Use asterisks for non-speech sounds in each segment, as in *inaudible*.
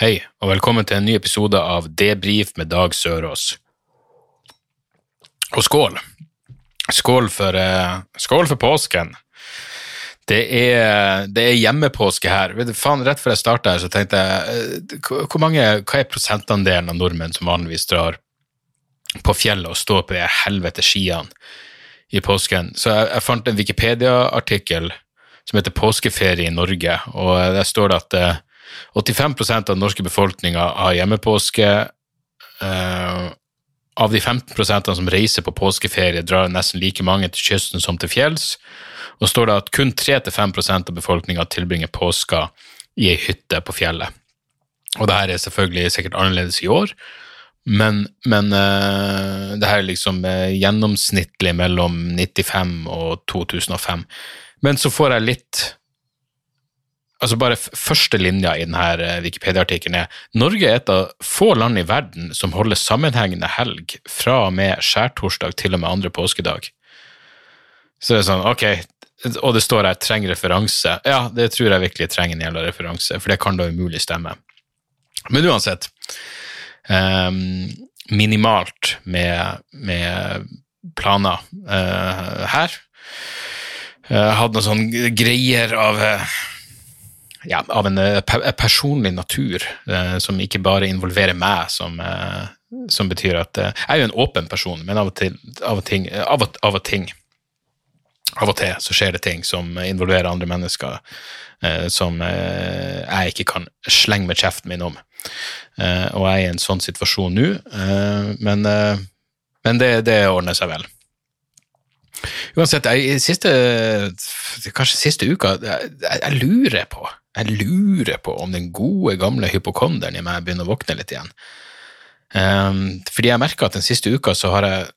Hei, og velkommen til en ny episode av Debrif med Dag Sørås. Og skål! Skål for, eh, skål for påsken. Det er, det er hjemmepåske her. Faen, rett før jeg starta her, så tenkte jeg eh, hvor mange, Hva er prosentandelen av nordmenn som vanligvis drar på fjellet og står på de helvete skiene i påsken? Så jeg, jeg fant en Wikipedia-artikkel som heter 'Påskeferie i Norge', og der står det at eh, 85% av den norske befolkninga har hjemmepåske. Uh, av de 15% som reiser på påskeferie, drar nesten like mange til kysten som til fjells. Og står det at kun 3-5% av befolkninga tilbringer påska i ei hytte på fjellet. Og det her er selvfølgelig sikkert annerledes i år, men, men uh, det her er liksom uh, gjennomsnittlig mellom 95 og 2005. Men så får jeg litt altså bare første linja i denne Wikipedia-artikkelen er Norge er et av få land i verden som holder sammenhengende helg fra og med skjærtorsdag til og med andre påskedag. Så det er sånn, ok, og det står her 'trenger referanse'. Ja, det tror jeg virkelig trenger en jævla referanse, for det kan da umulig stemme. Men uansett, um, minimalt med, med planer uh, her. Jeg hadde noen sånne greier av eh, ja, av en eh, pe eh, personlig natur, eh, som ikke bare involverer meg, som, eh, som betyr at eh, Jeg er jo en åpen person, men av og til, av og, ting, eh, av og, av og ting av og til så skjer det ting som involverer andre mennesker, som jeg ikke kan slenge med kjeften min om. Og jeg er i en sånn situasjon nå, men, men det, det ordner seg vel. Uansett, jeg, siste, kanskje siste uka, jeg, jeg lurer på jeg lurer på om den gode, gamle hypokonderen i meg begynner å våkne litt igjen. Um, fordi jeg merker at den siste uka så har jeg,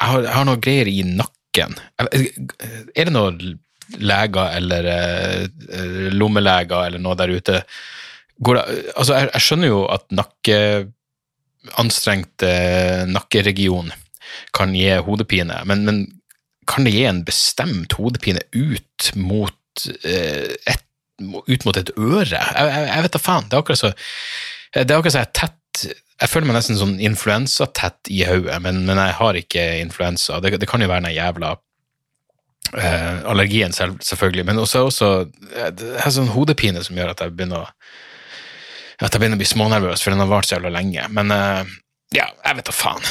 jeg har, jeg har noe greier i nakken. Er det noen leger eller uh, lommeleger eller noe der ute det, altså jeg, jeg skjønner jo at nakke, anstrengt uh, nakkeregion kan gi hodepine, men, men kan det gi en bestemt hodepine ut mot uh, et ut mot et øre. Jeg, jeg, jeg vet da faen. Det er akkurat så det er akkurat så jeg er tett Jeg føler meg nesten sånn influensatett i hodet, men, men jeg har ikke influensa. Det, det kan jo være den jævla eh, allergien, selv, selvfølgelig, men også, også eh, det er sånn hodepine som gjør at jeg begynner å at jeg begynner å bli smånervøs, for den har vart så jævla lenge. Men eh, ja, jeg vet da faen.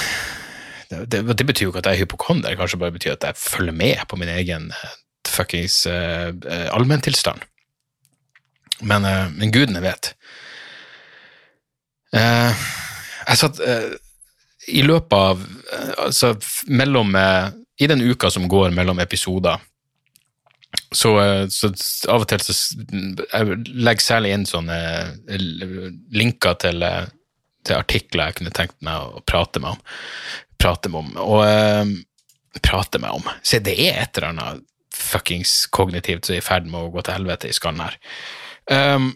Det, det, det betyr jo ikke at jeg er hypokonder, kanskje bare betyr at jeg følger med på min egen eh, fuckings eh, allmenntilstand. Men, eh, men gudene vet. Eh, jeg satt eh, i løpet av Altså mellom I den uka som går mellom episoder, så, så av og til så Jeg legger særlig inn sånne linker til, til artikler jeg kunne tenkt meg å prate med om. Prate med om. Og prate med om. Se, det er et eller annet fuckings kognitivt som er i ferd med å gå til helvete i skallen her. Um,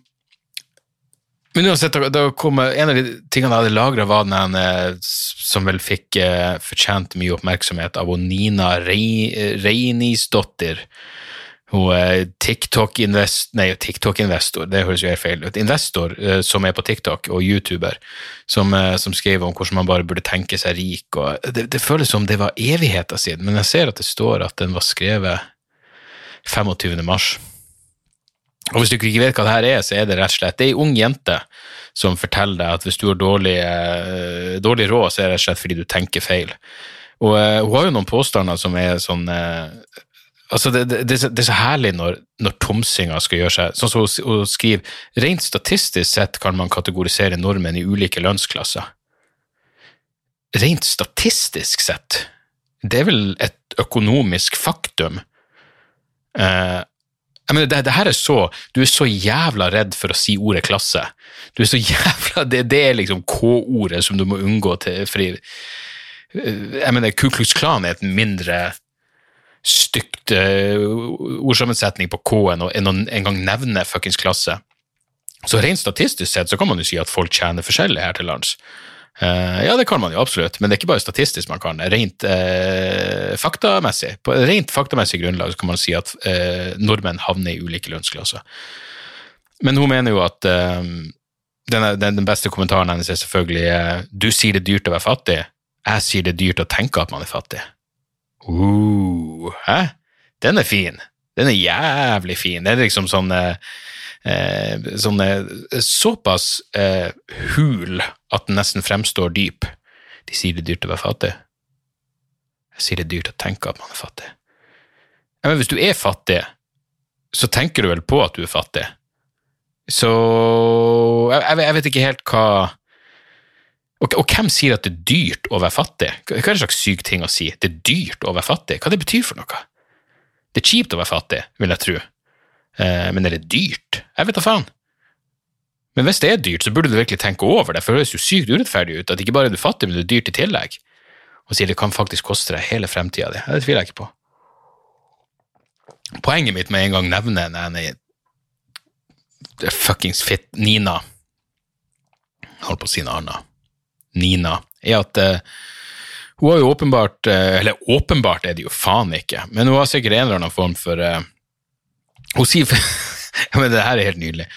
men uansett, da, kom en av de tingene jeg hadde lagra, var den eh, som vel fikk eh, fortjent mye oppmerksomhet av Nina Rei- Reinisdottir. Hun er TikTok-investor Nei, TikTok-investor, det høres jo helt feil ut. Investor eh, som er på TikTok, og YouTuber, som, eh, som skrev om hvordan man bare burde tenke seg rik. Og det, det føles som det var evigheten siden, men jeg ser at det står at den var skrevet 25. mars. Og hvis du ikke vet hva det her er, så er det rett og slett ei ung jente som forteller deg at hvis du har dårlig, eh, dårlig råd, så er det rett og slett fordi du tenker feil. Og eh, hun har jo noen påstander som er sånn eh, Altså, det, det, det, er så- er herlig når, når tomsinga skal gjøre seg Sånn som hun, skriver Rent statistisk sett kan man kategorisere nordmenn i ulike lønnsklasser. Rent statistisk sett? Det er vel et økonomisk faktum. Eh, Jeg mener, det, det her er så Du er så jævla redd for å si ordet klasse. Du er så *laughs* jævla Det, det er liksom K-ordet som du må unngå til fordi eh, Jeg mener, Ku Klux Klan er et mindre stygt uh, ordsammensetning på K-en enn å engang nevne fuckings klasse. Så rent statistisk sett så kan man jo si at folk tjener forskjellig her til lands. Uh, ja, det kan man jo absolutt, men det er ikke bare statistisk man kan. Rent uh, faktamessig, på rent faktamessig grunnlag kan man si at uh, nordmenn havner i ulike lønnsklasser. Men hun mener jo at den, den, den, beste kommentaren hennes er selvfølgelig du sier det er dyrt å være fattig, jeg sier det er dyrt å tenke at man er fattig. Uh, hæ? Den er fin. Den er jævlig fin. Det er liksom sånn eh, sånne, såpass eh, hul at den nesten fremstår dyp. De sier det er dyrt å være fattig. Jeg sier det er dyrt å tenke at man er fattig. Ja, men hvis du er fattig, så tenker du vel på at du er fattig. Så jeg, jeg vet ikke helt hva og, og, hvem sier at det er dyrt å være fattig? Hva er det slags syk ting å si? Det er dyrt å være fattig? Hva det betyr for noe? Det er kjipt å være fattig, vil jeg tro. Eh, men er det dyrt? Jeg vet da faen. Men hvis det er dyrt, så burde du virkelig tenke over det, for det høres jo sykt urettferdig ut at ikke bare er du fattig, men du er dyrt i tillegg. Og sier det kan faktisk koste deg hele fremtida di. Det tviler jeg ikke på. Poenget mitt med en gang nevne denne fuckings fit Nina Holdt på å si noe annet. Nina, er at uh, hun har jo åpenbart uh, Eller åpenbart er det jo faen ikke, men hun har sikkert en eller annen form for uh, Hun sier *laughs* ja, men Det her er helt nydelig.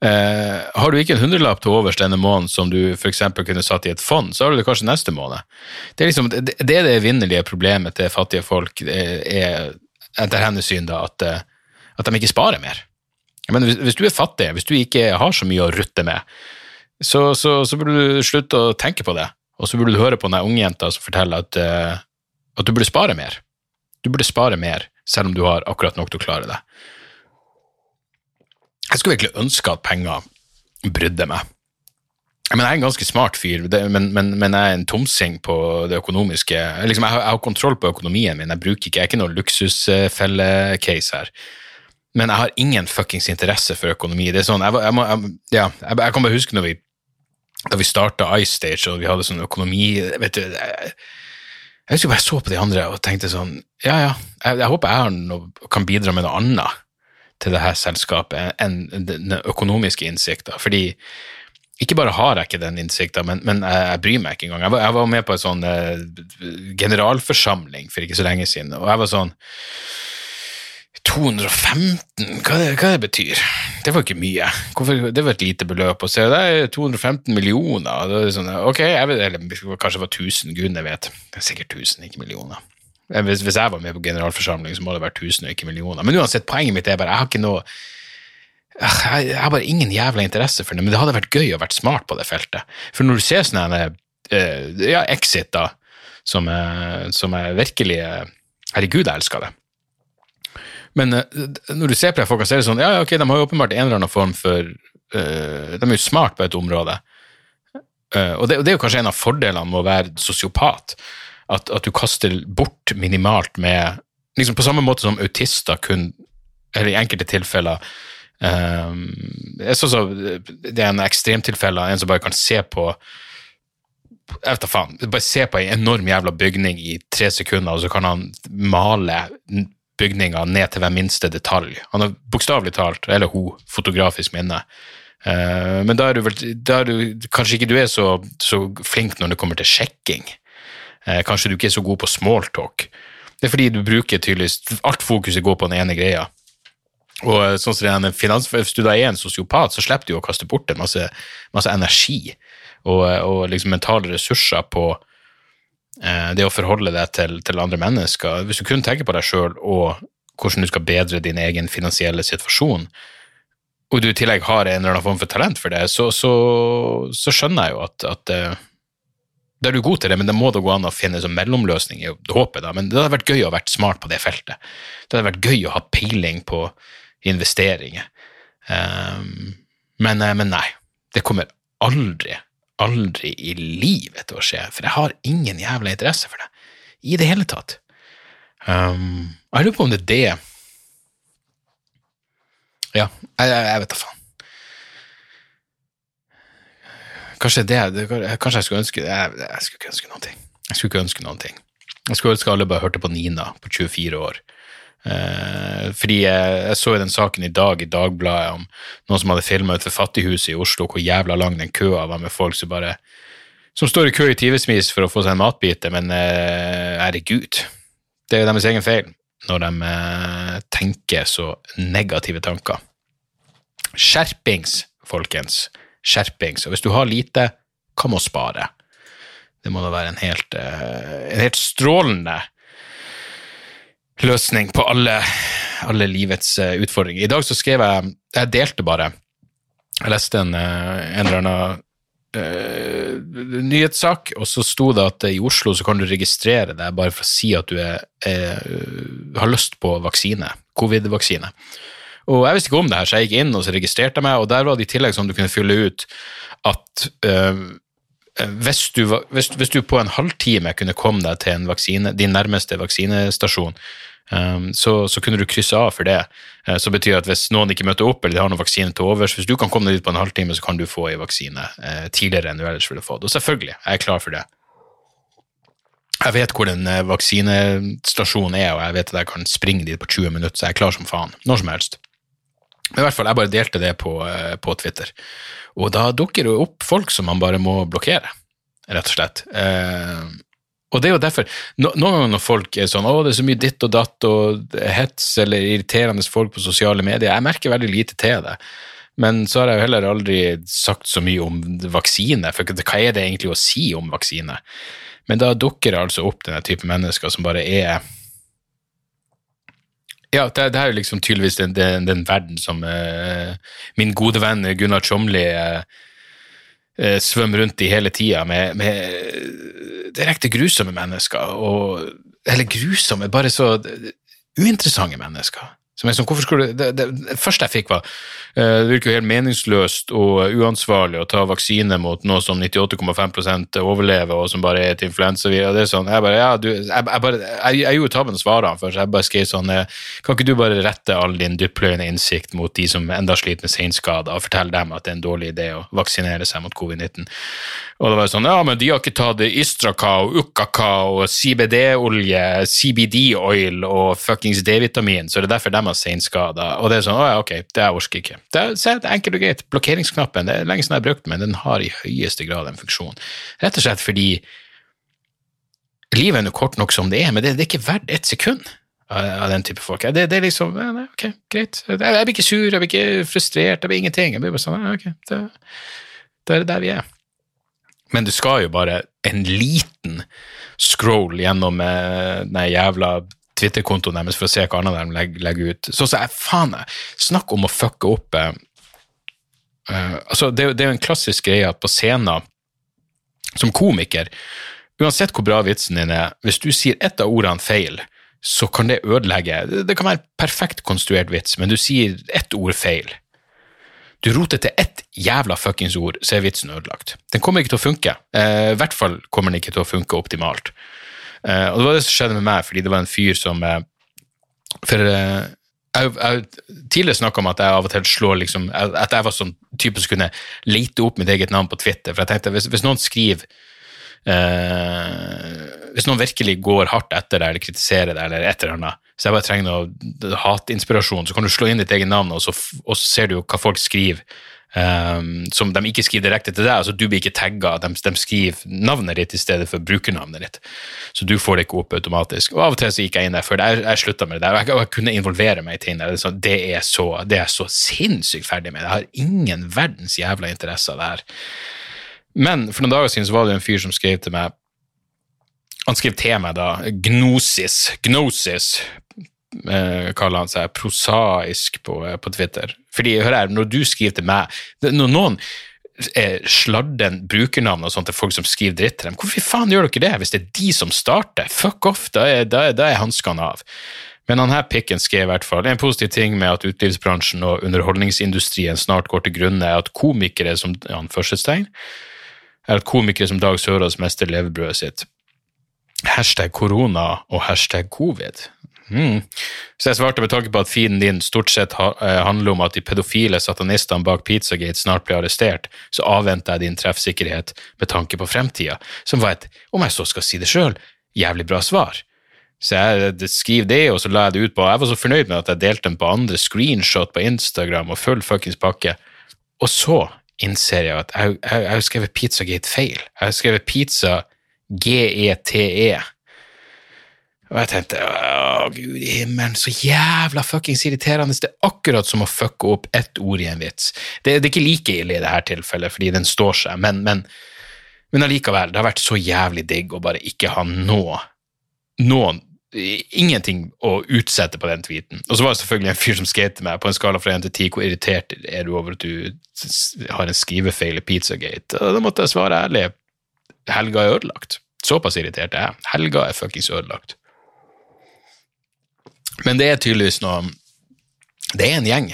Uh, har du ikke en hundrelapp til overs denne måneden som du f.eks. kunne satt i et fond, så har du det kanskje neste måned. Det er liksom, det, det, det evinnelige problemet til fattige folk, er etter hennes syn da, at, at de ikke sparer mer. Men hvis, hvis, du er fattig, hvis du ikke har så mye å rutte med, så, så, så, burde du slutte å tenke på det. Og så burde du høre på den ungjenta som forteller at, uh, at, du burde spare mer. Du burde spare mer, selv om du har akkurat nok til å klare det. Jeg skulle virkelig ønske at penger brydde meg. Men jeg er en ganske smart fyr, men, men, men, jeg er en tomsing på det økonomiske. Liksom, jeg, har, jeg, har, kontroll på økonomien min, jeg bruker ikke, jeg er ikke noen luksusfelle-case her men jeg har ingen fuckings interesse for økonomi. Det er sånn, jeg, jeg, må, jeg, ja, kan bare huske når vi da vi starta iStage og vi hadde sånn økonomi vet du, Jeg, husker bare jeg så på de andre og tenkte sånn Ja, ja, jeg håper jeg har noe, kan bidra med noe annet til det her selskapet enn den økonomiske innsikta. Fordi ikke bare har jeg ikke den innsikta, men, men, jeg bryr meg ikke engang. Jeg var, jeg var med på en sånn eh, generalforsamling for ikke så lenge siden, og jeg var sånn 215, hva det, hva det betyr? Det var ikke mye. Hvorfor, det var et lite beløp. Og se, det er 215 millioner. Det er sånn, ok, vet, eller Kanskje det var 1000, gudene vet. Det er sikkert 1000, ikke millioner. Hvis, hvis, jeg var med på generalforsamling, så må det være tusen, og ikke millioner. Men uansett, poenget mitt er bare jeg har ikke noe jeg har bare ingen jævla interesse for det, men det hadde vært gøy å være smart på det feltet. For når du ser sånne uh, ja, Exit, da, som er, som er virkelig Herregud, jeg elsker det. Men uh, når du ser på det, folk så er det sånn ja, ok, de har jo åpenbart en eller annen form for uh, De er jo smart på et område. Uh, og, det, og, det, er jo kanskje en av fordelene med å være sosiopat. At, at, du kaster bort minimalt med liksom På samme måte som autister kun, eller i enkelte tilfeller um, jeg så, Det er en ekstremtilfelle en som bare kan se på jeg vet da faen, bare se på en enorm jævla bygning i tre sekunder, og så kan han male bygninga ned til hver minste detalj. Han har bokstavelig talt, eller hun, fotografisk minne. Uh, men da er du vel da er du, Kanskje ikke du er så, så, flink når det kommer til sjekking. Uh, kanskje du ikke er så god på smalltalk. Det er fordi du bruker tydeligvis Alt fokuset går på den ene greia. Og eh, sånn som det finans, Hvis du da er en sosiopat, så slipper du å kaste bort en masse, masse energi og, og liksom mentale ressurser på Eh, det å forholde deg til, til, andre mennesker Hvis du kun tenker på deg sjøl og hvordan du skal bedre din egen finansielle situasjon, og du i tillegg har en eller annen form for talent for det, så, så, så skjønner jeg jo at, at eh, da er du god til det, men det må da gå an å finne en mellomløsning. i håpet da, Men det hadde vært gøy å ha vært smart på det feltet. Det hadde vært gøy å ha peiling på investeringer. Um, men, eh, men, nei, det kommer aldri aldri i livet til å skje, for jeg har ingen jævla interesse for det i det hele tatt. Um, jeg lurer på om det er det Ja, jeg, jeg vet da faen. Kanskje det, det Kanskje jeg skulle ønske jeg, jeg skulle ikke ønske noen ting. Jeg skulle ikke ønske noen ting. Jeg skulle ønske alle bare hørte på Nina på 24 år. Eh, fordi jeg, jeg så jo den saken i dag i Dagbladet om noen som hadde filma ut ved Fattighuset i Oslo, hvor jævla lang den køa var med folk som bare som står i kø i timevis for å få seg en matbite, men eh, herregud, det er jo deres egen feil når de eh, tenker så negative tanker. Skjerpings, folkens. Skjerpings. Og hvis du har lite, hva med å spare? Det må da være en helt, eh, en helt strålende løsning på alle, alle livets eh, utfordringer. I dag så skrev jeg Jeg delte bare. Jeg leste en, eh, en eller annen uh, nyhetssak, og så sto det at i Oslo så kan du registrere deg bare for å si at du er, er, har lyst på vaksine. Covid-vaksine. Og jeg visste ikke om det her, så jeg gikk inn og så registrerte jeg meg, og der var det i tillegg sånn du kunne fylle ut at øh, hvis, du, hvis, hvis, du, på en halvtime kunne komme deg til vaksine, din nærmeste vaksinestasjon, um, så, så, kunne du krysse av for det. Uh, så betyr det at hvis noen ikke møter opp eller de har noen vaksine til overs, hvis du kan komme deg dit på en halvtime, så kan du få en vaksine tidligere enn du ellers ville fått. Og selvfølgelig, jeg er klar for det. Jeg vet hvor den vaksinestasjonen er, og jeg vet at jeg kan springe dit på 20 minutter, så jeg er klar som faen. Når som helst. Men i hvert fall, jeg bare delte det på, eh, på Twitter. Og da dukker det opp folk som man bare må blokkere, rett og slett. Eh, og det er jo derfor, no, Noen ganger når folk er sånn 'Å, det er så mye ditt og datt og hets eller irriterende folk på sosiale medier', jeg merker veldig lite til det. Men så har jeg jo heller aldri sagt så mye om vaksine, for hva er det egentlig å si om vaksine? Men da dukker det altså opp denne type mennesker som bare er ja, det, det er jo liksom tydeligvis den, den, den verden som eh, min gode venn Gunnar Tjomli uh, uh, svømmer rundt i hele tida, med, med direkte grusomme mennesker. Og, eller grusomme, bare så uinteressante mennesker. Som er sånn, hvorfor skulle det, det, det første jeg fikk, var uh, det virker jo helt meningsløst og uansvarlig å ta vaksine mot noe som 98,5% overlever, og som bare er et influensavirus. Det er sånn, jeg bare, ja, du, jeg, jeg, bare, jeg, jeg gjorde tabben å svare han først. Jeg bare skrev sånn Kan ikke du bare rette all din dyppløyende innsikt mot de som enda sliter med senskader, og fortelle dem at det er en dårlig idé å vaksinere seg mot covid-19? Og det var sånn Ja, men de har ikke tatt Ystracao, Ukkakao, CBD-olje, CBD-oil og fuckings D-vitamin, så det er derfor har seinskader. Og det er sånn Å ja, ok, det jeg orker ikke. Det er, det er enkelt og greit. Blokkeringsknappen, det er lenge siden jeg har brukt den, men den har i høyeste grad en funksjon. Rett og slett fordi livet er nå kort nok som det er, men det, det er ikke verdt et sekund av den type folk. Det, det er liksom nei, Ok, greit. Jeg, blir ikke sur, jeg blir ikke frustrert, jeg blir ingenting. Jeg blir bare sånn Ok, det, det er der vi er. Men du skal jo bare en liten scroll gjennom eh, den jævla Twitter-kontoen deres for å se hva annet de legger, legger ut. Så, så jeg, faen, snakk om å fucke opp eh, uh, altså det, det, er jo en klassisk greie at på scenen, som komiker, uansett hvor bra vitsen din er, hvis du sier ett av ordene feil, så kan det ødelegge Det, kan være perfekt konstruert vits, men du sier ett ord feil du roter til ett jævla fuckings ord, så er vitsen ødelagt. Den kommer ikke til å funke. Eh, I hvert fall kommer den ikke til å funke optimalt. Eh, og det var det som skjedde med meg, fordi det var en fyr som eh, For eh, jeg har tidligere snakka om at jeg av og til slår liksom, At jeg var sånn type som kunne lete opp mitt eget navn på Twitter. For jeg tenkte, hvis, hvis noen skriver eh, Hvis noen virkelig går hardt etter deg eller kritiserer deg, eller et eller annet, så jeg bare trenger noe hatinspirasjon, så kan du slå inn ditt eget navn, og så, og så ser du jo hva folk skriver. Um, som de ikke skriver direkte til deg, altså du blir ikke tagga, de, de, skriver navnet ditt i stedet for brukernavnet ditt. Så du får det ikke opp automatisk. Og Av og til så gikk jeg inn der før jeg, jeg slutta med det der. Jeg, jeg, kunne involvere meg i ting der. Det, er så, det er så sinnssykt ferdig med. Jeg har ingen verdens jævla interesse av det her. Men for noen dager siden så var det en fyr som skrev til meg Han skrev til meg da Gnosis, Gnosis kaller han seg, prosaisk på, eh, på, Twitter. Fordi, hør her, når du skriver til meg Når noen eh, sladder brukernavn og sånt til folk som skriver dritt til dem, hvorfor faen gjør dere det hvis det er de som starter? Fuck off, da er, da er, er hanskene av. Men her pikken skrev i hvert fall en positiv ting med at utelivsbransjen og underholdningsindustrien snart går til grunne, er at komikere som anførselstegn, er at komikere som Dag Sørås mister levebrødet sitt. Hashtag korona og hashtag covid. Mm. Så jeg svarte med tanke på at feeden din stort sett eh, handler om at de pedofile satanistene bak Pizzagate snart blir arrestert, så avventer jeg din treffsikkerhet med tanke på fremtida, som var et, om jeg så skal si det sjøl, jævlig bra svar. Så jeg skriver det, og så la jeg det ut på Jeg var så fornøyd med at jeg delte den på andre screenshot på Instagram og full fuckings pakke. Og så innser jeg at jeg, har skrevet Pizzagate feil. Jeg har skrevet pizza G-E-T-E. Og jeg tenkte å gud i himmelen, så jævla fuckings irriterende. Det er akkurat som å fucke opp ett ord i en vits. Det, det er ikke like ille i dette tilfellet, fordi den står seg, men, men, men allikevel, det har vært så jævlig digg å bare ikke ha noe, noen Ingenting å utsette på den tweeten. Og så var det selvfølgelig en fyr som skrev meg på en skala fra 1 til 10 hvor irritert er du over at du har en skrivefeil i Pizzagate. Og da måtte jeg svare ærlig helga er ødelagt. Såpass irritert er jeg. Helga er fuckings ødelagt. Men det er tydeligvis noe Det er en gjeng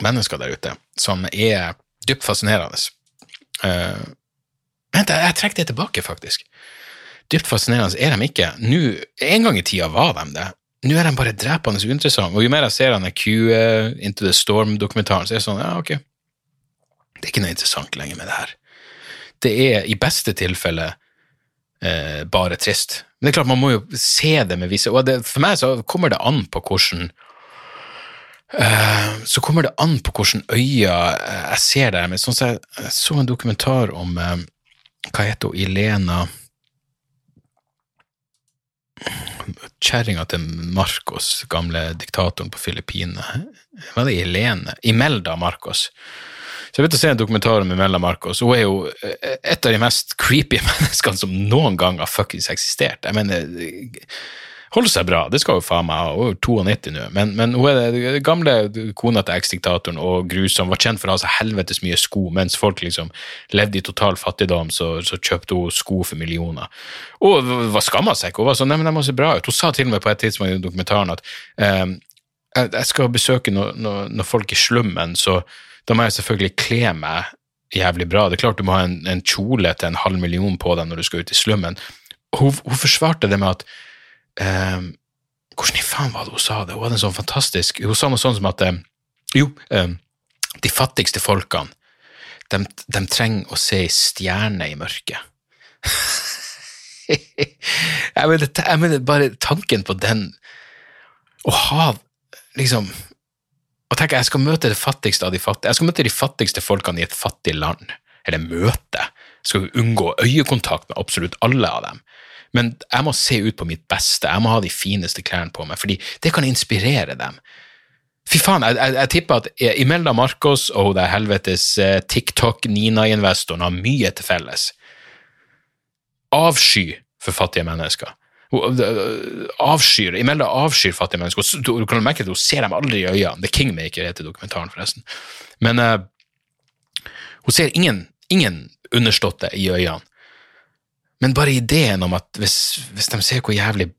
mennesker der ute som er dypt fascinerende. Uh, vent, jeg, jeg trekker det tilbake, faktisk. Dypt fascinerende er de ikke. Nå, En gang i tida var de det. Nå er de bare drepende uinteressante. Og jo mer jeg ser denne Q uh, Into the Storm-dokumentaren, så er det sånn, ja, ok. Det er ikke noe interessant lenger med det her. Det er i beste tilfelle uh, bare trist. Men det er klart, man må jo se det med visse Og det, for meg så kommer det an på hvordan uh, Så kommer det an på hvordan øya eh, jeg ser det. Men sånn som jeg, jeg så en dokumentar om uh, Hva heter hun? Ilena Kjerringa til Marcos, gamle diktatoren på Filippinene. Var det Ilene? Imelda Marcos. Så jeg begynte å se en dokumentar om Imelda Marcos. Hun er jo eh, et av de mest creepy *laughs* menneskene som noen gang har fuckings eksistert. Jeg mener, holder seg bra, det skal hun faen meg ha. Hun er jo 92 nå. Men, men hun er den gamle kona til eksdiktatoren og grusom. Var kjent for å ha så helvetes mye sko, mens folk liksom levde i total fattigdom, så, så kjøpte hun sko for millioner. Og var skamma seg ikke. Hun var sånn, nei, men må se bra ut. Hun sa til og med på et tidspunkt i dokumentaren at jeg, jeg skal besøke noen no, no folk i slummen, så da må jeg selvfølgelig kle meg jævlig bra. Det er klart du må ha en, en kjole til en halv million på deg når du skal ut i slummen. Hun, hun forsvarte det med at eh, Hvordan i faen var det hun sa det? Hun hadde en sånn fantastisk Hun sa noe sånn som at eh, Jo, eh, de fattigste folkene, de, de trenger å se ei stjerne i mørket. *laughs* jeg, mener, jeg mener bare tanken på den Å ha liksom og tenk, jeg skal møte det fattigste av de fattige. Jeg skal møte de fattigste folkene i et fattig land. Eller møte. Jeg skal unngå øyekontakt med absolutt alle av dem. Men jeg må se ut på mitt beste. Jeg må ha de fineste klærne på meg, fordi det kan inspirere dem. Fy faen, jeg, jeg, jeg tipper at Imelda Marcos og det helvetes eh, TikTok-Nina-investoren har mye til felles. Avsky for fattige mennesker. Øh, avskyr, Imelda avskyr fattige mennesker. Du kan merke at hun ser dem aldri i øynene. The Kingmaker heter dokumentaren, forresten. Men uh, hun ser ingen, ingen underståtte i øynene. Men bare ideen om at hvis, hvis de ser hvor jævlig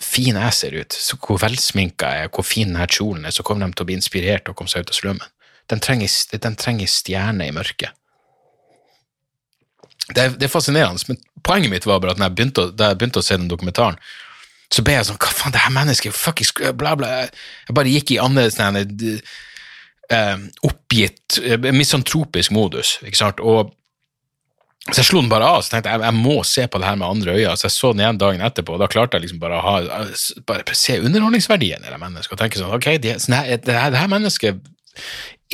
fin jeg ser ut, hvor velsminka jeg er, hvor fin denne kjolen er, så kommer de til å bli inspirert og komme seg ut av slummen. De trenger, de trenger stjerne i mørket. Det er, det er fascinerende, men poenget mitt var bare at når jeg begynte, å- jeg begynte å se den dokumentaren, så ble jeg sånn Hva faen, det her mennesket fuckings bla, bla. Jeg bare gikk i annerledes sånn eh, oppgitt, eh, misantropisk modus, ikke sant. Og så jeg slo den bare av, så tenkte jeg jeg må se på det her med andre øyne. Så jeg så den igjen dagen etterpå, og da klarte jeg liksom bare å ha, bare se underholdningsverdien i det mennesket, og tenke sånn, ok, det, sånn det, her, det her mennesket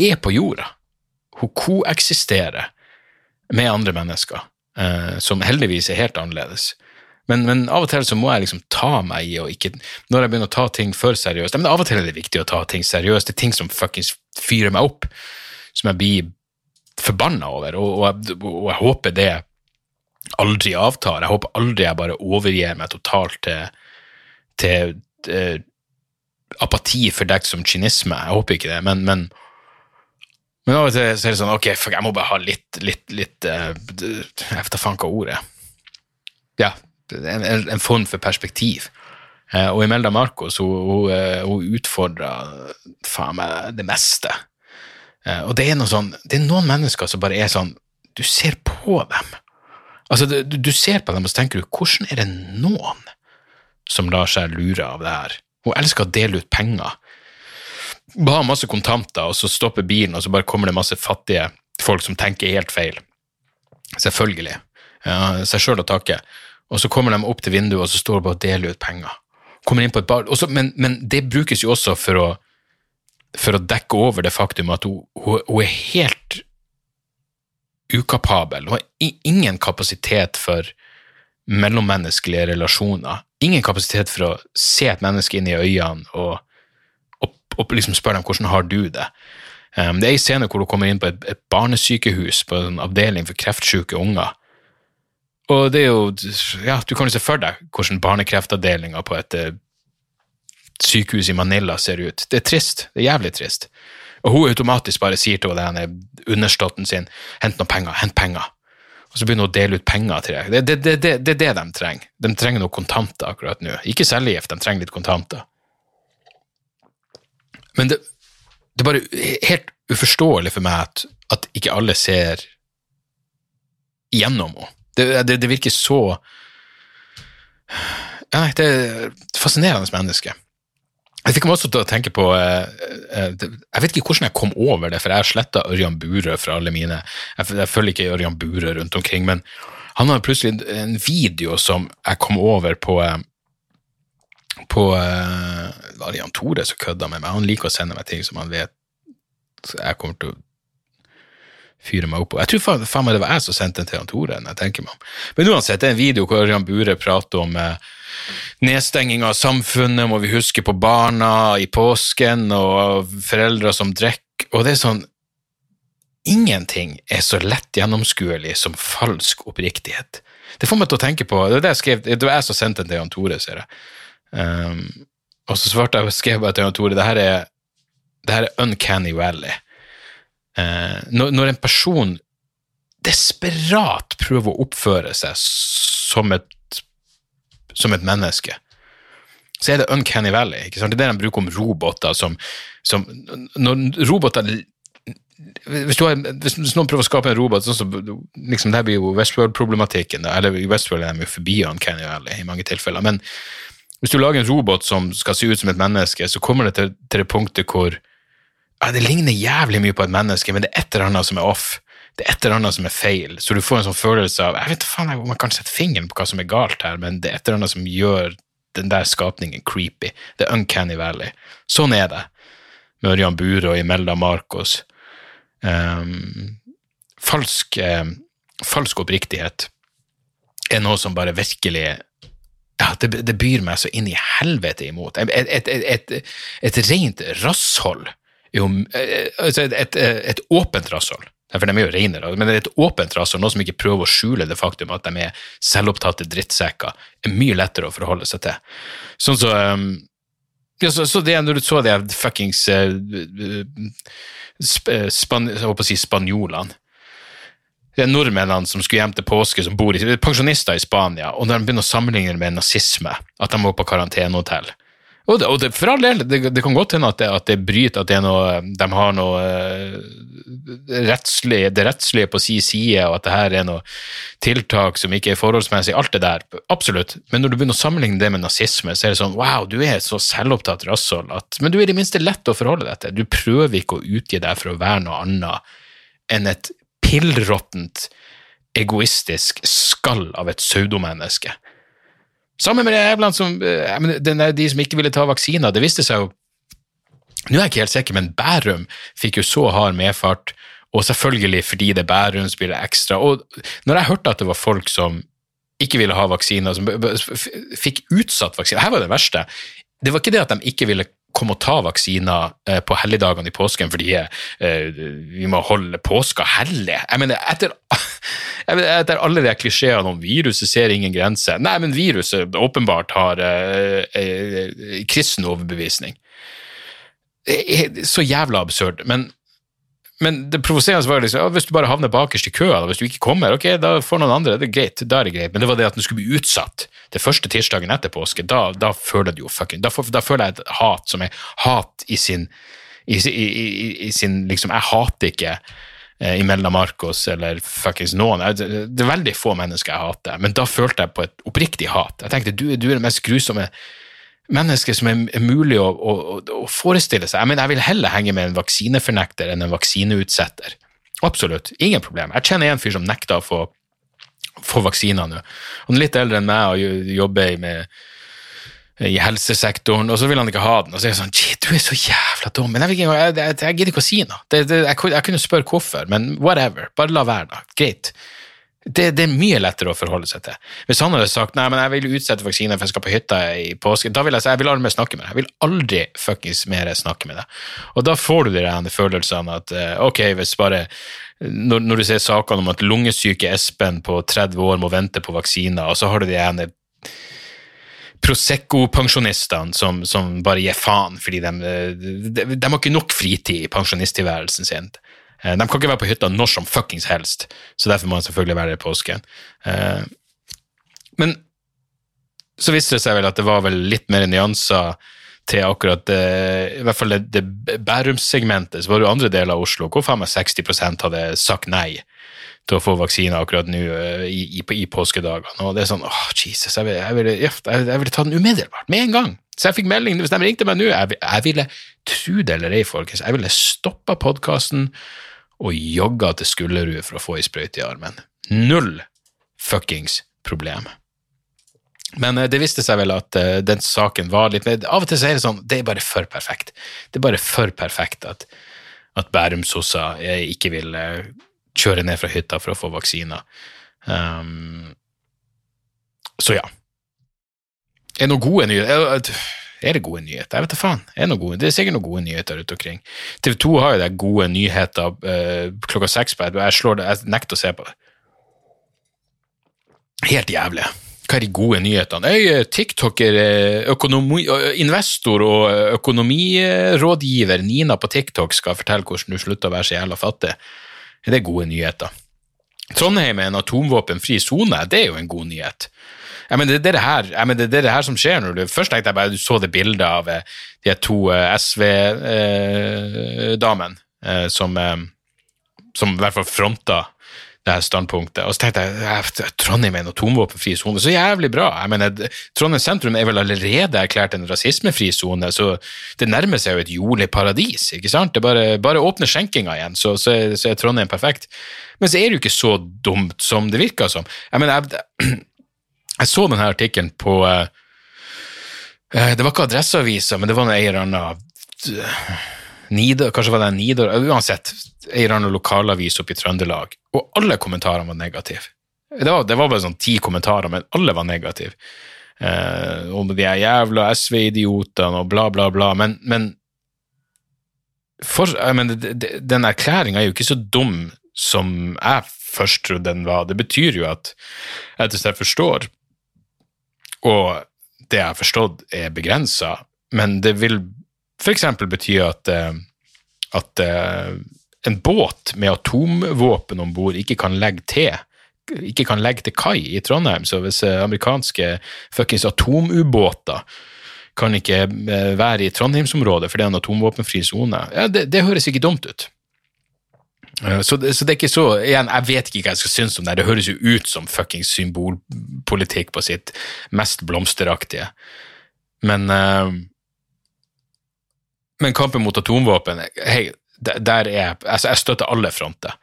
er på jorda. Hun koeksisterer med andre mennesker, eh, som heldigvis er helt annerledes. Men, men av og til så må jeg liksom ta meg i og ikke Når jeg begynner å ta ting for seriøst Men av og til er det viktig å ta ting seriøst. Det er ting som fuckings fyrer meg opp, som jeg blir forbanna over, og, og, jeg, og jeg håper det aldri avtar. Jeg håper aldri jeg bare overgir meg totalt til, til til apati fordekt som kynisme. Jeg håper ikke det, men, men men av og til så er det sånn, ok, fuck, jeg må bare ha litt, litt, litt uh, Jeg vet da faen hva ordet er. Ja, en, en, form for perspektiv. Uh, og Imelda Marcos, hun, hun, eh, hun utfordrer faen meg det meste. Uh, og det er sånn, det er noen mennesker som bare er sånn, du ser på dem. Altså, du, du ser på dem og så tenker du, hvordan er det noen som lar seg lure av det her? Hun elsker å dele ut penger. Bare ha masse kontanter, og så stopper bilen, og så bare kommer det masse fattige folk som tenker helt feil. Selvfølgelig. Ja, seg sjøl å takke. Og så kommer de opp til vinduet, og så står de bare og deler ut penger. Kommer inn på et bar, også, men, men, det brukes jo også for å, for å dekke over det faktum at hun, hun er helt ukapabel. Hun har ingen kapasitet for mellommenneskelige relasjoner. Ingen kapasitet for å se et menneske inn i øynene og, og, liksom spør dem hvordan har du det. Um, det er en scene hvor hun kommer inn på et, et barnesykehus, på en avdeling for kreftsyke unger. Og det er jo Ja, du kan jo se for deg hvordan barnekreftavdelinga på et uh, sykehus i Manila ser ut. Det er trist. Det er jævlig trist. Og hun automatisk bare sier til denne underståtten sin hent noen penger, hent penger. Og så begynner hun å dele ut penger til deg. Det er det, det, det, det, de trenger. De trenger noe kontanter akkurat nå. Ikke cellegift, de trenger litt kontanter. Men det, det er bare helt uforståelig for meg at, at ikke alle ser gjennom henne. Det, virker så ja, Det er et fascinerende menneske. Jeg fikk meg også til å tenke på eh, eh, Jeg vet ikke hvordan jeg kom over det, for jeg har sletta Ørjan Burøe fra alle mine Jeg følger ikke Ørjan Burøe rundt omkring, men han har plutselig en video som jeg kom over på eh, på Var det Jan Tore som kødda med meg? Han liker å sende meg ting som han vet jeg kommer til å fyre meg opp på. Jeg tror faen, faen meg det var jeg som sendte den til Jan Tore. jeg tenker meg om. Men uansett, det er en video hvor Jan Bure prater om eh, nedstenging av samfunnet, må vi huske på barna i påsken, og foreldre som drikker, og det er sånn Ingenting er så lett gjennomskuelig som falsk oppriktighet. Det får meg til å tenke på Det var, det jeg skrev, det var jeg som sendte den til Jan Tore, ser jeg. Um, og så svarte jeg skrev jeg til Tore det her er, det her er uncanny valley. Uh, når, når en person desperat prøver å oppføre seg som et som et menneske, så er det Uncanny Valley. ikke sant? Det er det de bruker om roboter som, som Når roboter hvis, har, hvis, noen prøver å skape en robot sånn så, liksom, Det blir jo Westworld-problematikken. Eller i Westworld er de jo forbi Uncanny Valley i mange tilfeller. Men hvis du lager en robot som skal se ut som et menneske, så kommer det til, til det punktet hvor ja, det ligner jævlig mye på et menneske, men det er et eller annet som er off det er et eller annet som er feil, så du får en sånn følelse av Jeg vet faen om man kan sette fingeren på hva som er galt her, men det er et eller annet som gjør den der skapningen creepy. Det er uncanny valley. Sånn er det med Ørjan Bure og Imelda Marcos. Um, falsk, um, falsk oppriktighet er noe som bare virkelig ja, det, det, byr meg så inn i helvete imot. Et, et, et, et rent rasshold. Eh, altså et, et, åpent rasshold. For de er jo reinere, men det er et åpent rasshold, noe som ikke prøver å skjule det faktum at de er selvopptatte drittsekker, er mye lettere å forholde seg til. Sånn så, um, ja, så, så det, Når du så de fuckings sp span, si spanjolene det er nordmennene som skulle hjem til påske, som bor i, det er pensjonister i Spania, og når de begynner å sammenligne med nazisme, at de må på karantenehotell og det, og det, for all del, det, det, kan godt hende at at det bryter, at noe, de har noe uh, rettslig, det rettslige på sin side, og at det her er noe tiltak som ikke er forholdsmessig. Alt det der, absolutt. Men når du begynner å sammenligne det med nazisme, så er det sånn wow, du er så selvopptatt rasshold at Men du er i det minste lett å forholde deg til. Du prøver ikke å utgi deg for å være noe annet enn et pillråttent, egoistisk skall av et pseudomenneske. Sammen med det som, eh, de som ikke ville ta vaksiner. Det viste seg jo Nå er jeg ikke helt sikker, men Bærum fikk jo så hard medfart, og selvfølgelig fordi det Bærum, det ekstra. Og når jeg hørte at det var folk som ikke ville ha vaksiner, som fikk utsatt vaksiner Her var det verste. Det var ikke det at de ikke ville komme og ta vaksiner eh, på helligdagene i påsken fordi eh, vi må holde påska hellig. Jeg mener, etter, *laughs* etter alle de klisjeene om viruset ser ingen grense Nei, men viruset åpenbart har eh, kristen overbevisning. Så jævla absurd. Men men det provoserende var liksom, ja, hvis du bare havner bakerst i køa, hvis du ikke kommer, ok, da får noen andre, det er greit, da er det greit. Men det var det at den skulle bli utsatt det første tirsdagen etter påske, da, da føler du jo fucking da, da, føler jeg et hat som er hat i sin, i, i, i, sin liksom, Jeg hater ikke eh, Imelda Marcos eller fuckings noen. Det er veldig få mennesker jeg hater, men da følte jeg på et oppriktig hat. Jeg tenkte du, du er det mest grusomme menneske som er, mulig å, å, å, forestille seg. Jeg mener, jeg vil heller henge med en vaksinefornekter enn en vaksineutsetter. Absolutt, ingen problem. Jeg kjenner en fyr som nekter å få, få vaksiner nå. Han er litt eldre enn meg og jobber med i helsesektoren, og så vil han ikke ha den. Og så er jeg sånn du er så jævla dum. Men jeg, jeg, jeg, jeg gidder ikke å si noe. Det, det, jeg, kunne spørre hvorfor, men whatever. Bare la være, da. Greit. Det, det, er mye lettere å forholde seg til. Hvis han hadde sagt nei, men jeg vil utsette vaksine for jeg skal på hytta i påsken, da vil jeg si jeg vil aldri mer snakke med deg. Jeg vil aldri fuckings mer snakke med deg. Og da får du de følelsene at eh, ok, hvis bare når, når, du ser sakene om at lungesyke Espen på 30 år må vente på vaksiner, og så har du de ene Prosecco-pensjonistene som, som, bare gir faen fordi de, de, de, har ikke nok fritid i pensjonisttilværelsen sin. Eh, de kan ikke være på hytta når som fuckings helst, så derfor må de selvfølgelig være der i påsken. Eh, men så viste det seg vel at det var vel litt mer nyanser til akkurat det, i hvert fall det, det Bærums-segmentet. Så var det jo andre deler av Oslo hvor faen meg 60 hadde sagt nei til å få vaksine akkurat nå eh, i, i, i, påskedagene. Og det er sånn åh, Jesus, jeg ville, jeg ville, jeg ville ta den umiddelbart, med en gang. Så jeg fikk melding, hvis de ringte meg nå, jeg, jeg ville, tro det eller ei, folkens, jeg ville stoppa podkasten og jogga til Skullerud for å få ei sprøyte i armen. Null fuckings problem. Men uh, det viste seg vel at uh, den saken var litt Av og til så er det sånn, det er bare for perfekt. Det er bare for perfekt at, at Bærum-sossa ikke vil kjøre ned fra hytta for å få vaksiner. Um, så ja. Er det noen gode nyheter? Er det gode nyheter? Jeg vet da faen. Er det, gode? det er sikkert noen gode nyheter rundt omkring. TV 2 har jo det gode nyheter uh, klokka seks på jeg, slår det, jeg nekter å se på det. Helt jævlig. Hva er de gode nyhetene? Øy, TikToker, økonomi, investor og økonomirådgiver Nina på TikTok skal fortelle hvordan du slutter å være så jævla fattig er det gode nyheter. Trondheim er en atomvåpenfri sone, det er jo en god nyhet. Jeg mener, det, er det, her, mener, det er det her som skjer når du Først tenkte jeg bare du så det bildet av eh, de to eh, SV-damene eh, som, som i hvert fall fronta det her standpunktet. Og så tenkte jeg Trondheim er en atomvåpenfri sone, så jævlig bra. Jeg mener, Trondheim sentrum er vel allerede erklært en rasismefri sone, så det nærmer seg jo et jordlig paradis. ikke sant? Det bare, bare åpner skjenkinga igjen, så, så, er, så, er, Trondheim perfekt. Men så er det jo ikke så dumt som det virker som. Jeg mener, jeg, *clears throat* jeg så denne artikkelen på uh, Det var ikke Adresseavisa, men det var en eller annen Nidar, kanskje var det Nidar, uansett, en eller annen lokalavis oppe i Trøndelag, og alle kommentarene var negative. Det var, det var bare sånn ti kommentarer, men alle var negative. Eh, om de er jævla SV-idiotene og bla, bla, bla, men, men, for, men den erklæringa er jo ikke så dum som jeg først trodde den var. Det betyr jo at etter jeg forstår, og det jeg har forstått er begrensa, men det vil f.eks. bety at, eh, at eh, en båt med atomvåpen om bord ikke kan legge til ikke kan legge til kai i Trondheim. Så hvis eh, amerikanske fuckings atomubåter kan ikke være i Trondheimsområdet for det er en atomvåpenfri sone, ja, det, det, høres ikke dumt ut. Så det, så det, er ikke så igjen, Jeg vet ikke hva jeg skal synes om det. Det høres jo ut som fuckings symbolpolitikk på sitt mest blomsteraktige. Men men kampen mot atomvåpen hei, der er, altså Jeg støtter alle fronter,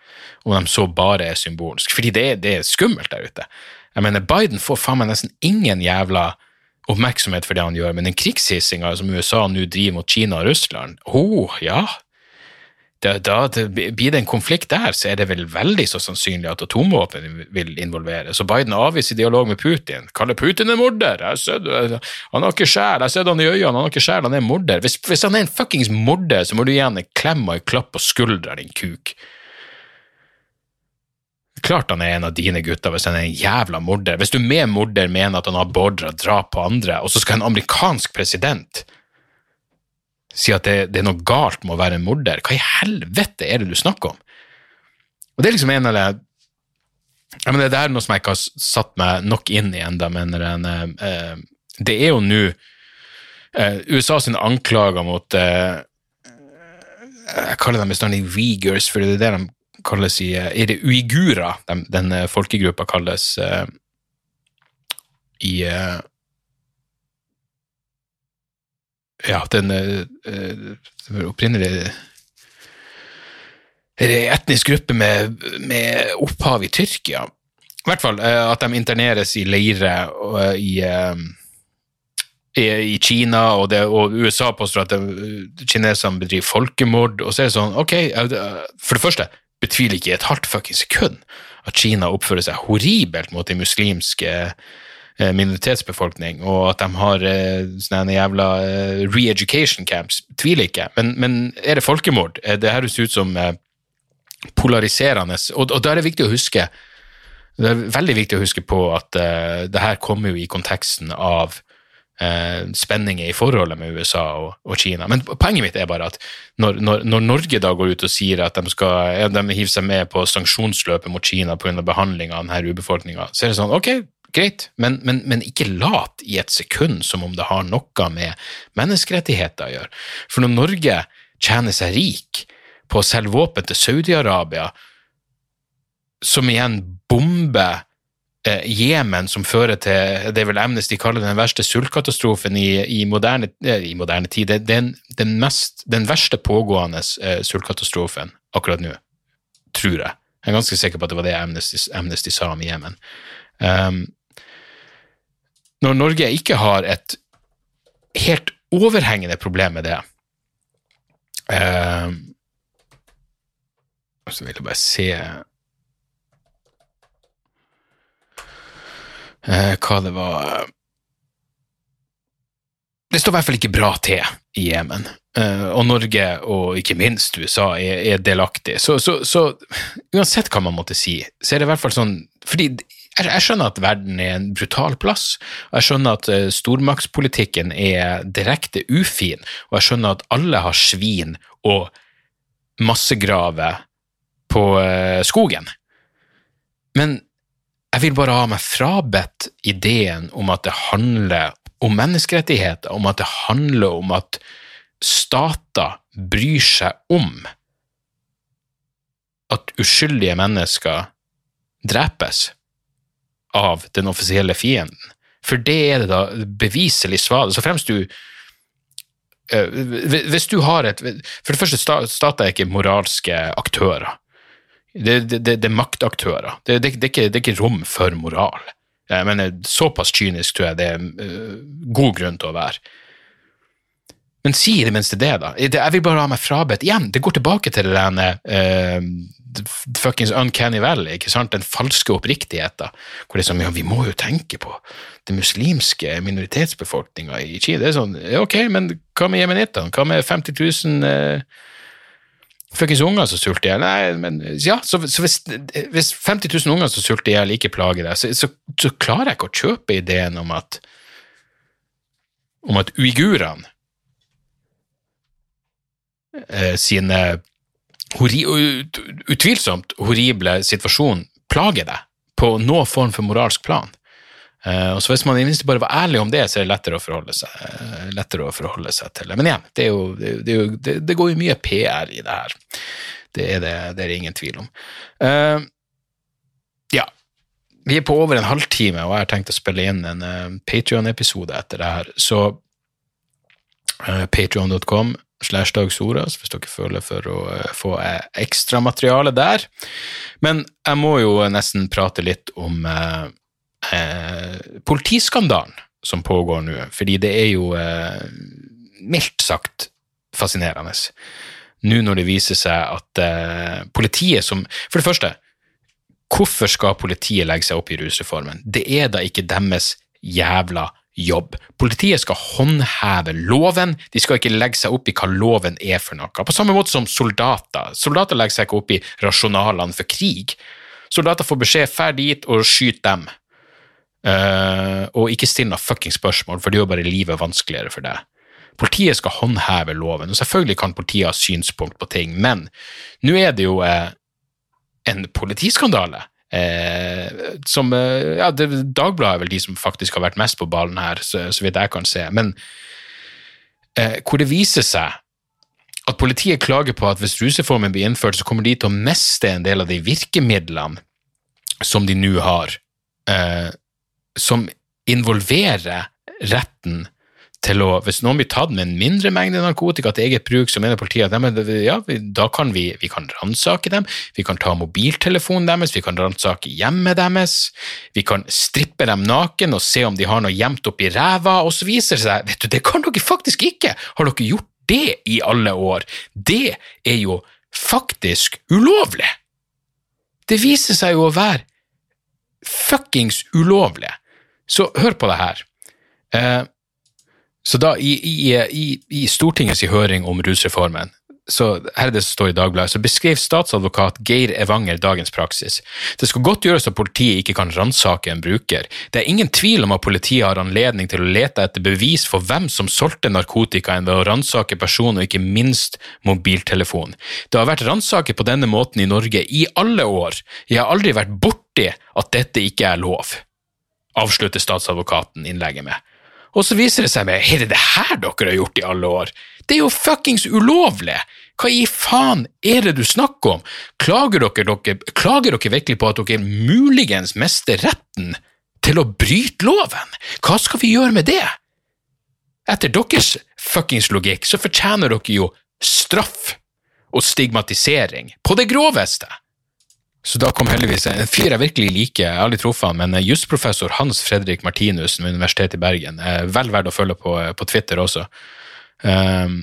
om de så bare er symbolsk. Fordi det er, det er skummelt der ute. Jeg mener, Biden får faen meg nesten ingen jævla oppmerksomhet for det han gjør, men den krigshissinga som USA nå driver mot Kina og Russland, oh, ja, da, da det blir det en konflikt der, så er det vel veldig så sannsynlig at atomvåpen vil involvere. Så Biden avviser dialog med Putin. Kaller Putin en morder! Sett, han har ikke sjel, jeg har sett han i øynene, han har ikke sjel, han er morder. Hvis, hvis, han er en fuckings morder, så må du gi han en klem og en klapp på skuldra, din kuk. Klart han er en av dine gutter hvis han er en jævla morder. Hvis du med morder mener at han har beordra drap på andre, og så skal en amerikansk president si at det, det, er noe galt med å være en morder. Hva i helvete er det du snakker om? Og det er liksom en det jeg mener, Det er noe som jeg ikke har satt meg nok inn i ennå, men eh, det er jo nå eh, USA sine anklager mot eh, Jeg kaller dem bestandig Uyghurs, for det er det de kalles i Er det uigurer den, folkegruppa kalles eh, i eh, ja, den uh, opprinnelig er etnisk gruppe med, med, opphav i Tyrkia. I hvert fall uh, at de interneres i leirer i, i, Kina, og, det, og, USA påstår at kineserne bedriver folkemord. Og så er det sånn, ok, for det første betviler ikke i et halvt fuckings sekund at Kina oppfører seg horribelt mot de muslimske Eh, minoritetsbefolkning, og at de har eh, sånne jævla eh, re-education camps, tviler ikke. Men, men, er det folkemord? Det høres ut som polariserende, og, og da er det viktig å huske det er veldig viktig å huske på at uh, det her kommer jo i konteksten av uh, spenninger i forholdet med USA og, og, Kina. Men poenget mitt er bare at når, når, når, Norge da går ut og sier at de skal ja, de hiver seg med på sanksjonsløpet mot Kina pga. behandling av denne urbefolkninga, så er det sånn ok, greit, men, men, men, ikke lat i et sekund som om det har noe med menneskerettigheter å gjøre. For når Norge tjener seg rik på å selge våpen til Saudi-Arabia, som igjen bomber eh, Jemen, som fører til det er vel Amnesty kaller den verste sultkatastrofen i, i, moderne, eh, i moderne, tid. Det, er den, mest, den verste pågående eh, sultkatastrofen akkurat nå, tror jeg. Jeg er ganske sikker på at det var det Amnesty, Amnesty sa om Jemen. Um, når Norge ikke har et helt overhengende problem med det uh, Så vil jeg bare se uh, hva det var Det står i hvert fall ikke bra til i Jemen. Uh, og Norge, og ikke minst USA, er, er delaktig. Så, så, så, uansett hva man måtte si, så er det i hvert fall sånn fordi jeg, jeg, skjønner at verden er en brutal plass, og jeg skjønner at uh, stormaktspolitikken er direkte ufin, og jeg skjønner at alle har svin og massegraver på uh, skogen. Men jeg vil bare ha meg frabedt ideen om at det handler om menneskerettigheter, om at det handler om at stater bryr seg om at uskyldige mennesker drepes av den offisielle fienden. For det er det da beviselig svar. Så fremst du uh, Hvis du har et For det første, stater er ikke moralske aktører. Det, det, det, det er maktaktører. Det, er ikke, det er ikke rom for moral. Jeg mener, såpass kynisk tror jeg det er uh, god grunn til å være. Men si i det minste det, da. Jeg vil bare ha meg frabedt. Igjen, det går tilbake til det der uh, fuckings uncanny valley, ikke sant? den falske oppriktigheten, hvor det er sånn ja, vi må jo tenke på den muslimske minoritetsbefolkninga i Kina. Det er sånn, ok, men hva med jemenittene? Hva med 50 000 uh, fuckings unger som sulter i hjel? Nei, men ja, så, så hvis, hvis, 50 000 unger som sulter i hjel, ikke plager deg, så, så, så, klarer jeg ikke å kjøpe ideen om at om at uigurene sine hori utvilsomt horrible situasjon plager deg på noen form for moralsk plan. Uh, og så Hvis man bare var ærlig om det, så er det lettere å forholde seg, uh, lettere å forholde seg til det. Men igjen, det, jo, det, det, det, det, går jo mye PR i det her. Det er det, det er ingen tvil om. Uh, ja. Vi er på over en halvtime, og jeg har tenkt å spille inn en uh, Patrion-episode etter det her. Så uh, patrion.com slash Dag Soras, hvis dere føler for å uh, få uh, ekstramateriale der. Men jeg må jo nesten prate litt om eh, politiskandalen som pågår nå, fordi det er jo mildt sagt fascinerende. Nå når det viser seg at politiet som For det første, hvorfor skal politiet legge seg opp i rusreformen? Det er da ikke deres jævla jobb. Politiet skal håndheve loven, de skal ikke legge seg opp i hva loven er for noe. På samme måte som soldater. Soldater legger seg ikke opp i rasjonalene for krig. Soldater får beskjed fær dit og skyt dem. Uh, og ikke still noe fucking spørsmål, for det gjør bare livet vanskeligere for deg. Politiet skal håndheve loven, og selvfølgelig kan politiet ha synspunkt på ting, men nå er det jo eh, en politiskandale Eh, som eh, ja, det, Dagbladet er vel de som faktisk har vært mest på ballen her, så, så vidt jeg kan se. Men eh, hvor det viser seg at politiet klager på at hvis rusreformen blir innført, så kommer de til å miste en del av de virkemidlene som de nå har, eh, som involverer retten til å Hvis noen blir tatt med en mindre mengde narkotika til eget bruk, så mener politiet at de, ja, da kan vi, vi kan ransake dem, vi kan ta mobiltelefonen deres, vi kan ransake hjemmet deres, vi kan strippe dem naken og se om de har noe gjemt oppi ræva, og så viser det seg Vet du, det kan dere faktisk ikke! Har dere gjort det i alle år? Det er jo faktisk ulovlig! Det viser seg jo å være fuckings ulovlig. Så hør på det her. Eh, så da i, i, i, i Stortingets høring om rusreformen, så her er det som står i Dagbladet, så beskrev statsadvokat Geir Evanger dagens praksis. Det skal godt gjøres at politiet ikke kan ransake en bruker. Det er ingen tvil om at politiet har anledning til å lete etter bevis for hvem som solgte narkotikaen ved å ransake person og ikke minst mobiltelefon. Det har vært ransaket på denne måten i Norge i alle år. Jeg har aldri vært borti at dette ikke er lov avslutter statsadvokaten innlegget med. Og så viser det seg med, er det det her dere har gjort i alle år? Det er jo fuckings ulovlig! Hva i faen er det du snakker om? Klager dere, dere, klager dere virkelig på at dere muligens mister retten til å bryte loven? Hva skal vi gjøre med det? Etter deres fuckings logikk så fortjener dere jo straff og stigmatisering på det groveste. Så da kom heldigvis en fyr jeg virkelig liker, jeg har aldri truffet han, men jusprofessor Hans Fredrik Martinussen ved Universitetet i Bergen. Eh, Vel verdt å følge på, på Twitter også. Um,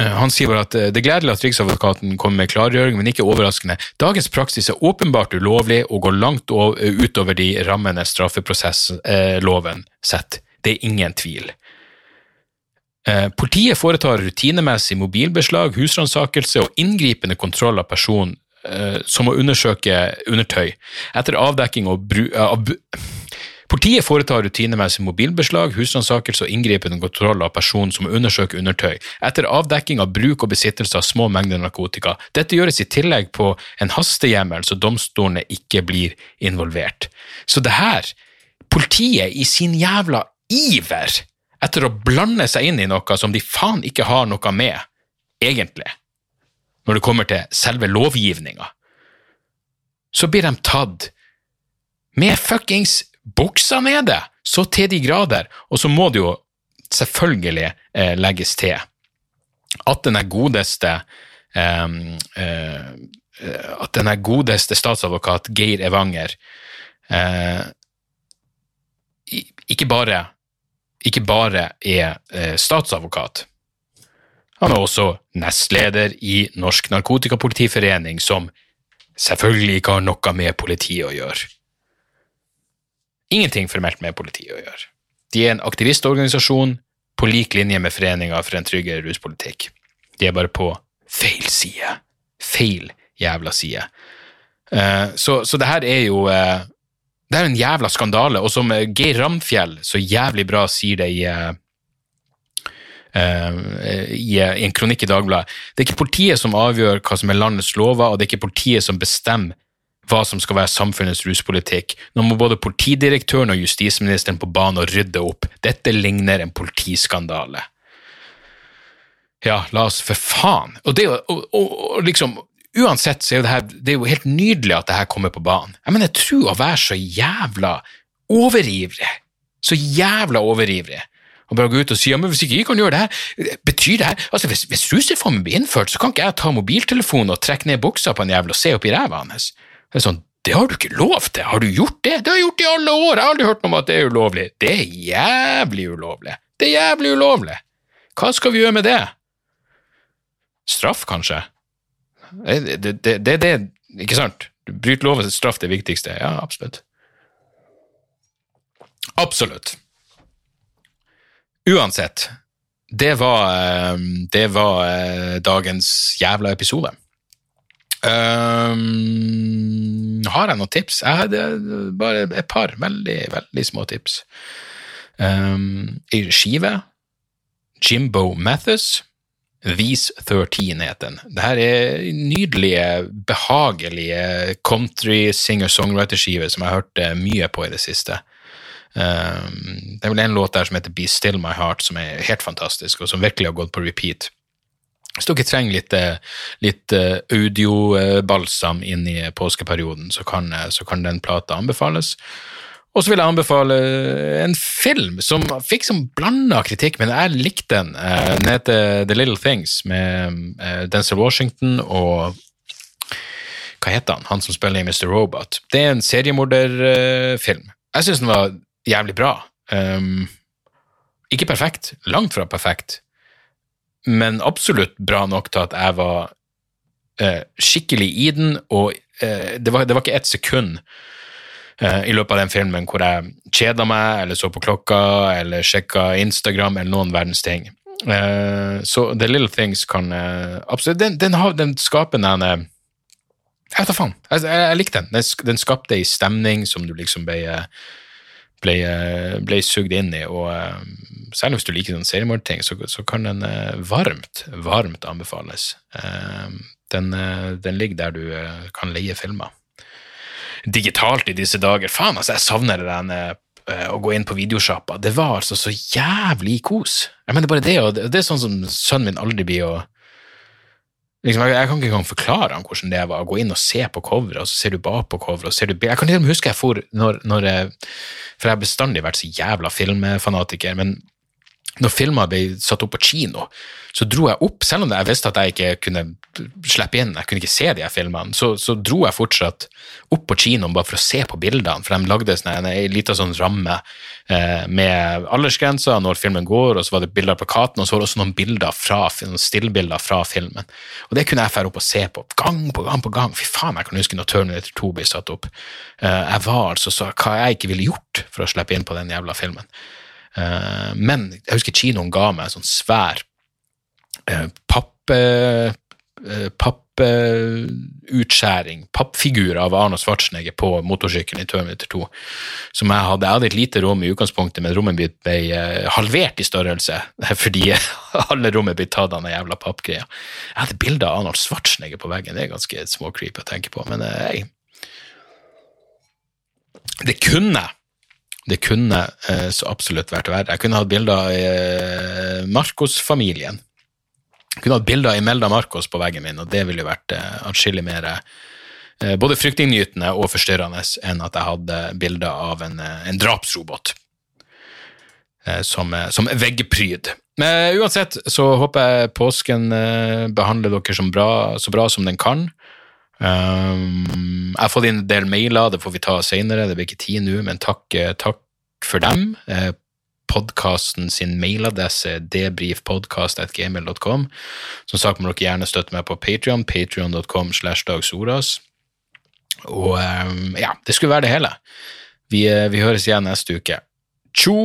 eh, han sier bare at eh, det er gledelig at Riksadvokaten kommer med klargjøring, men ikke overraskende. Dagens praksis er åpenbart ulovlig og går langt utover de rammene straffeprosessloven setter. Det er ingen tvil. Eh, Politiet foretar rutinemessig mobilbeslag, husransakelse og inngripende kontroll av person eh, som å undersøke undertøy. Etter avdekking og bru... eh, av Politiet foretar rutinemessig mobilbeslag, husransakelse og inngripende kontroll av personen som undersøker undertøy, etter avdekking av bruk og besittelse av små mengder narkotika. Dette gjøres i tillegg på en hastehjemmel, så domstolene ikke blir involvert. Så det her, politiet i sin jævla iver etter å blande seg inn i noe som de faen ikke har noe med, egentlig, når det kommer til selve lovgivninga, så blir de tatt med fuckings buksa nede, så til de grader, og så må det jo selvfølgelig eh, legges til at den godeste eh, eh, at den godeste statsadvokat Geir Evanger eh, ikke bare ikke bare er eh, statsadvokat. Han er også nestleder i Norsk Narkotikapolitiforening, som selvfølgelig ikke har noe med politiet å gjøre. Ingenting formelt med politiet å gjøre. De er en aktivistorganisasjon på lik linje med Foreninga for en tryggere ruspolitikk. De er bare på feil side. Feil jævla side. Eh, så, så det her er jo eh, Det er en jævla skandale, og som Geir Ramfjell så jævlig bra sier det i eh, i, i en kronikk i Dagbladet. Det er ikke politiet som avgjør hva som er landets lover, og det er ikke politiet som bestemmer hva som skal være samfunnets ruspolitikk. Nå må både politidirektøren og justisministeren på banen og rydde opp. Dette ligner en politiskandale. Ja, la oss for faen. Og det og liksom Uansett så er jo det her Det er jo helt nydelig at det her kommer på banen. Jeg mener, jeg tror å være så jævla overivrig, så jævla overivrig, og bare gå ut og si ja, men hvis ikke jeg kan gjøre det her, betyr det her Altså, hvis, hvis rusreformen blir innført, så kan ikke jeg ta mobiltelefonen og trekke ned buksa på en jævel og se opp i ræva hans. Det er sånn, det har du ikke lov til. Har du gjort det? Det har jeg gjort i alle år. Jeg har aldri hørt noe om at det er ulovlig. Det er jævlig ulovlig. Det er jævlig ulovlig. Hva skal vi gjøre med det? Straff, kanskje? Det det, det, det, det Ikke sant? Du bryter loven, er straff det viktigste. Ja, absolutt. Absolutt. Uansett, det var, eh, det var eh, dagens jævla episode. Um, har jeg noen tips? Jeg hadde bare et par veldig, veldig små tips. Um, skive Jimbo Mathis. These 13 het den. Dette er nydelige, behagelige country singer-songwriter-skiver som jeg har hørt eh, mye på i det siste. Um, det er vel en låt der som heter Be Still My Heart, som er helt fantastisk, og som virkelig har gått på repeat. Hvis dere trenger litt, eh, litt eh, audiobalsam inn i påskeperioden, så kan, eh, så kan den plata anbefales. Og så vil jeg anbefale en film som fikk som blanda kritikk, men jeg likte den. Eh, Den heter The Little Things med Denzil Washington og Hva heter han? Han som spiller i Mr. Robot. Det er en seriemorderfilm. Jeg syns den var jævlig bra. Um, ikke perfekt, langt fra perfekt, men absolutt bra nok til at jeg var uh, skikkelig i den, og uh, det, var, det var ikke ett sekund uh, i løpet av den filmen hvor jeg kjeda meg, eller så på klokka, eller sjekka Instagram, eller noen verdens ting. Så The Little Things kan absolutt Den, den, har, den skaper den Jeg vet da faen. Jeg, jeg, jeg likte den. den. Den skapte ei stemning som du liksom ble ble, eh, ble sugd inn i, og selv særlig hvis du liker sånn seriemordting, så, så kan den eh, varmt, varmt anbefales. Eh, Den, eh, den ligger der du eh, kan leie filmer. Digitalt i disse dager. Faen, altså, jeg savner den eh, å gå inn på videosjappa. Det var altså så jævlig kos. Jeg mener bare det, og det, det er sånn som sønnen min aldri blir å Liksom, jeg, jeg kan ikke engang forklare han hvordan det var å gå inn og se på coveret, og så ser du bak på coveret, og ser du Jeg kan til og huske jeg for når, når jeg, For jeg har bestandig vært så jævla filmfanatiker, men når filmer ble satt opp på kino, så dro jeg opp, selv om jeg visste at jeg ikke kunne slippe inn, jeg kunne ikke se de her filmene, så, så dro jeg fortsatt opp på kinoen bare for å se på bildene, for de lagde sånn en, en liten sånn ramme eh, med aldersgrenser når filmen går, og så var det bilder av plakaten, og så var det også noen bilder fra, noen stillbilder fra filmen. Og det kunne jeg fære opp og se på, gang på gang på gang. Fy faen, jeg kan huske når Terminator 2 ble satt opp. Eh, jeg var altså så hva jeg ikke ville gjort for å slippe inn på den jævla filmen. Eh, men jeg husker kinoen ga meg sånn svær eh, papp eh, papputskjæring, pappfigur av Arne Schwarzenegger på motorsykkelen i Terminator 2, som jeg hadde. Jeg hadde et lite rom i utgangspunktet, men rommet mitt ble halvert i størrelse *laughs* fordi alle rommet ble tatt av den jævla pappgreia. Jeg hadde bilde av Arnold Schwarzenegger på veggen, det er ganske småcreepy å tenke på, men eh. Det kunne det kunne eh, så absolutt vært verre. Jeg kunne hatt bilder av eh, Marcos-familien. Jeg kunne hatt bilder av Melda Marcos på veggen min, og det ville jo vært eh, atskillig mer både fryktinngytende og forstyrrende enn at jeg hadde bilder av en, en drapsrobot som, som veggpryd. Men uansett så håper jeg påsken eh, behandler dere bra, så bra som den kan. Um, jeg har fått inn en del mailer, det får vi ta senere, det blir ikke tid nå, men takk, eh, takk for dem. Eh, podkasten sin mailadresse er debrifpodkast.gmil.com. Som sagt må dere gjerne støtte meg på Patrion, patreon.com slash dagsoras. Og um, ja, det skulle være det hele. Vi, eh, vi høres igjen neste uke. Tjo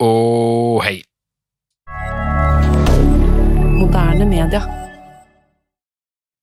og hei! Moderne media.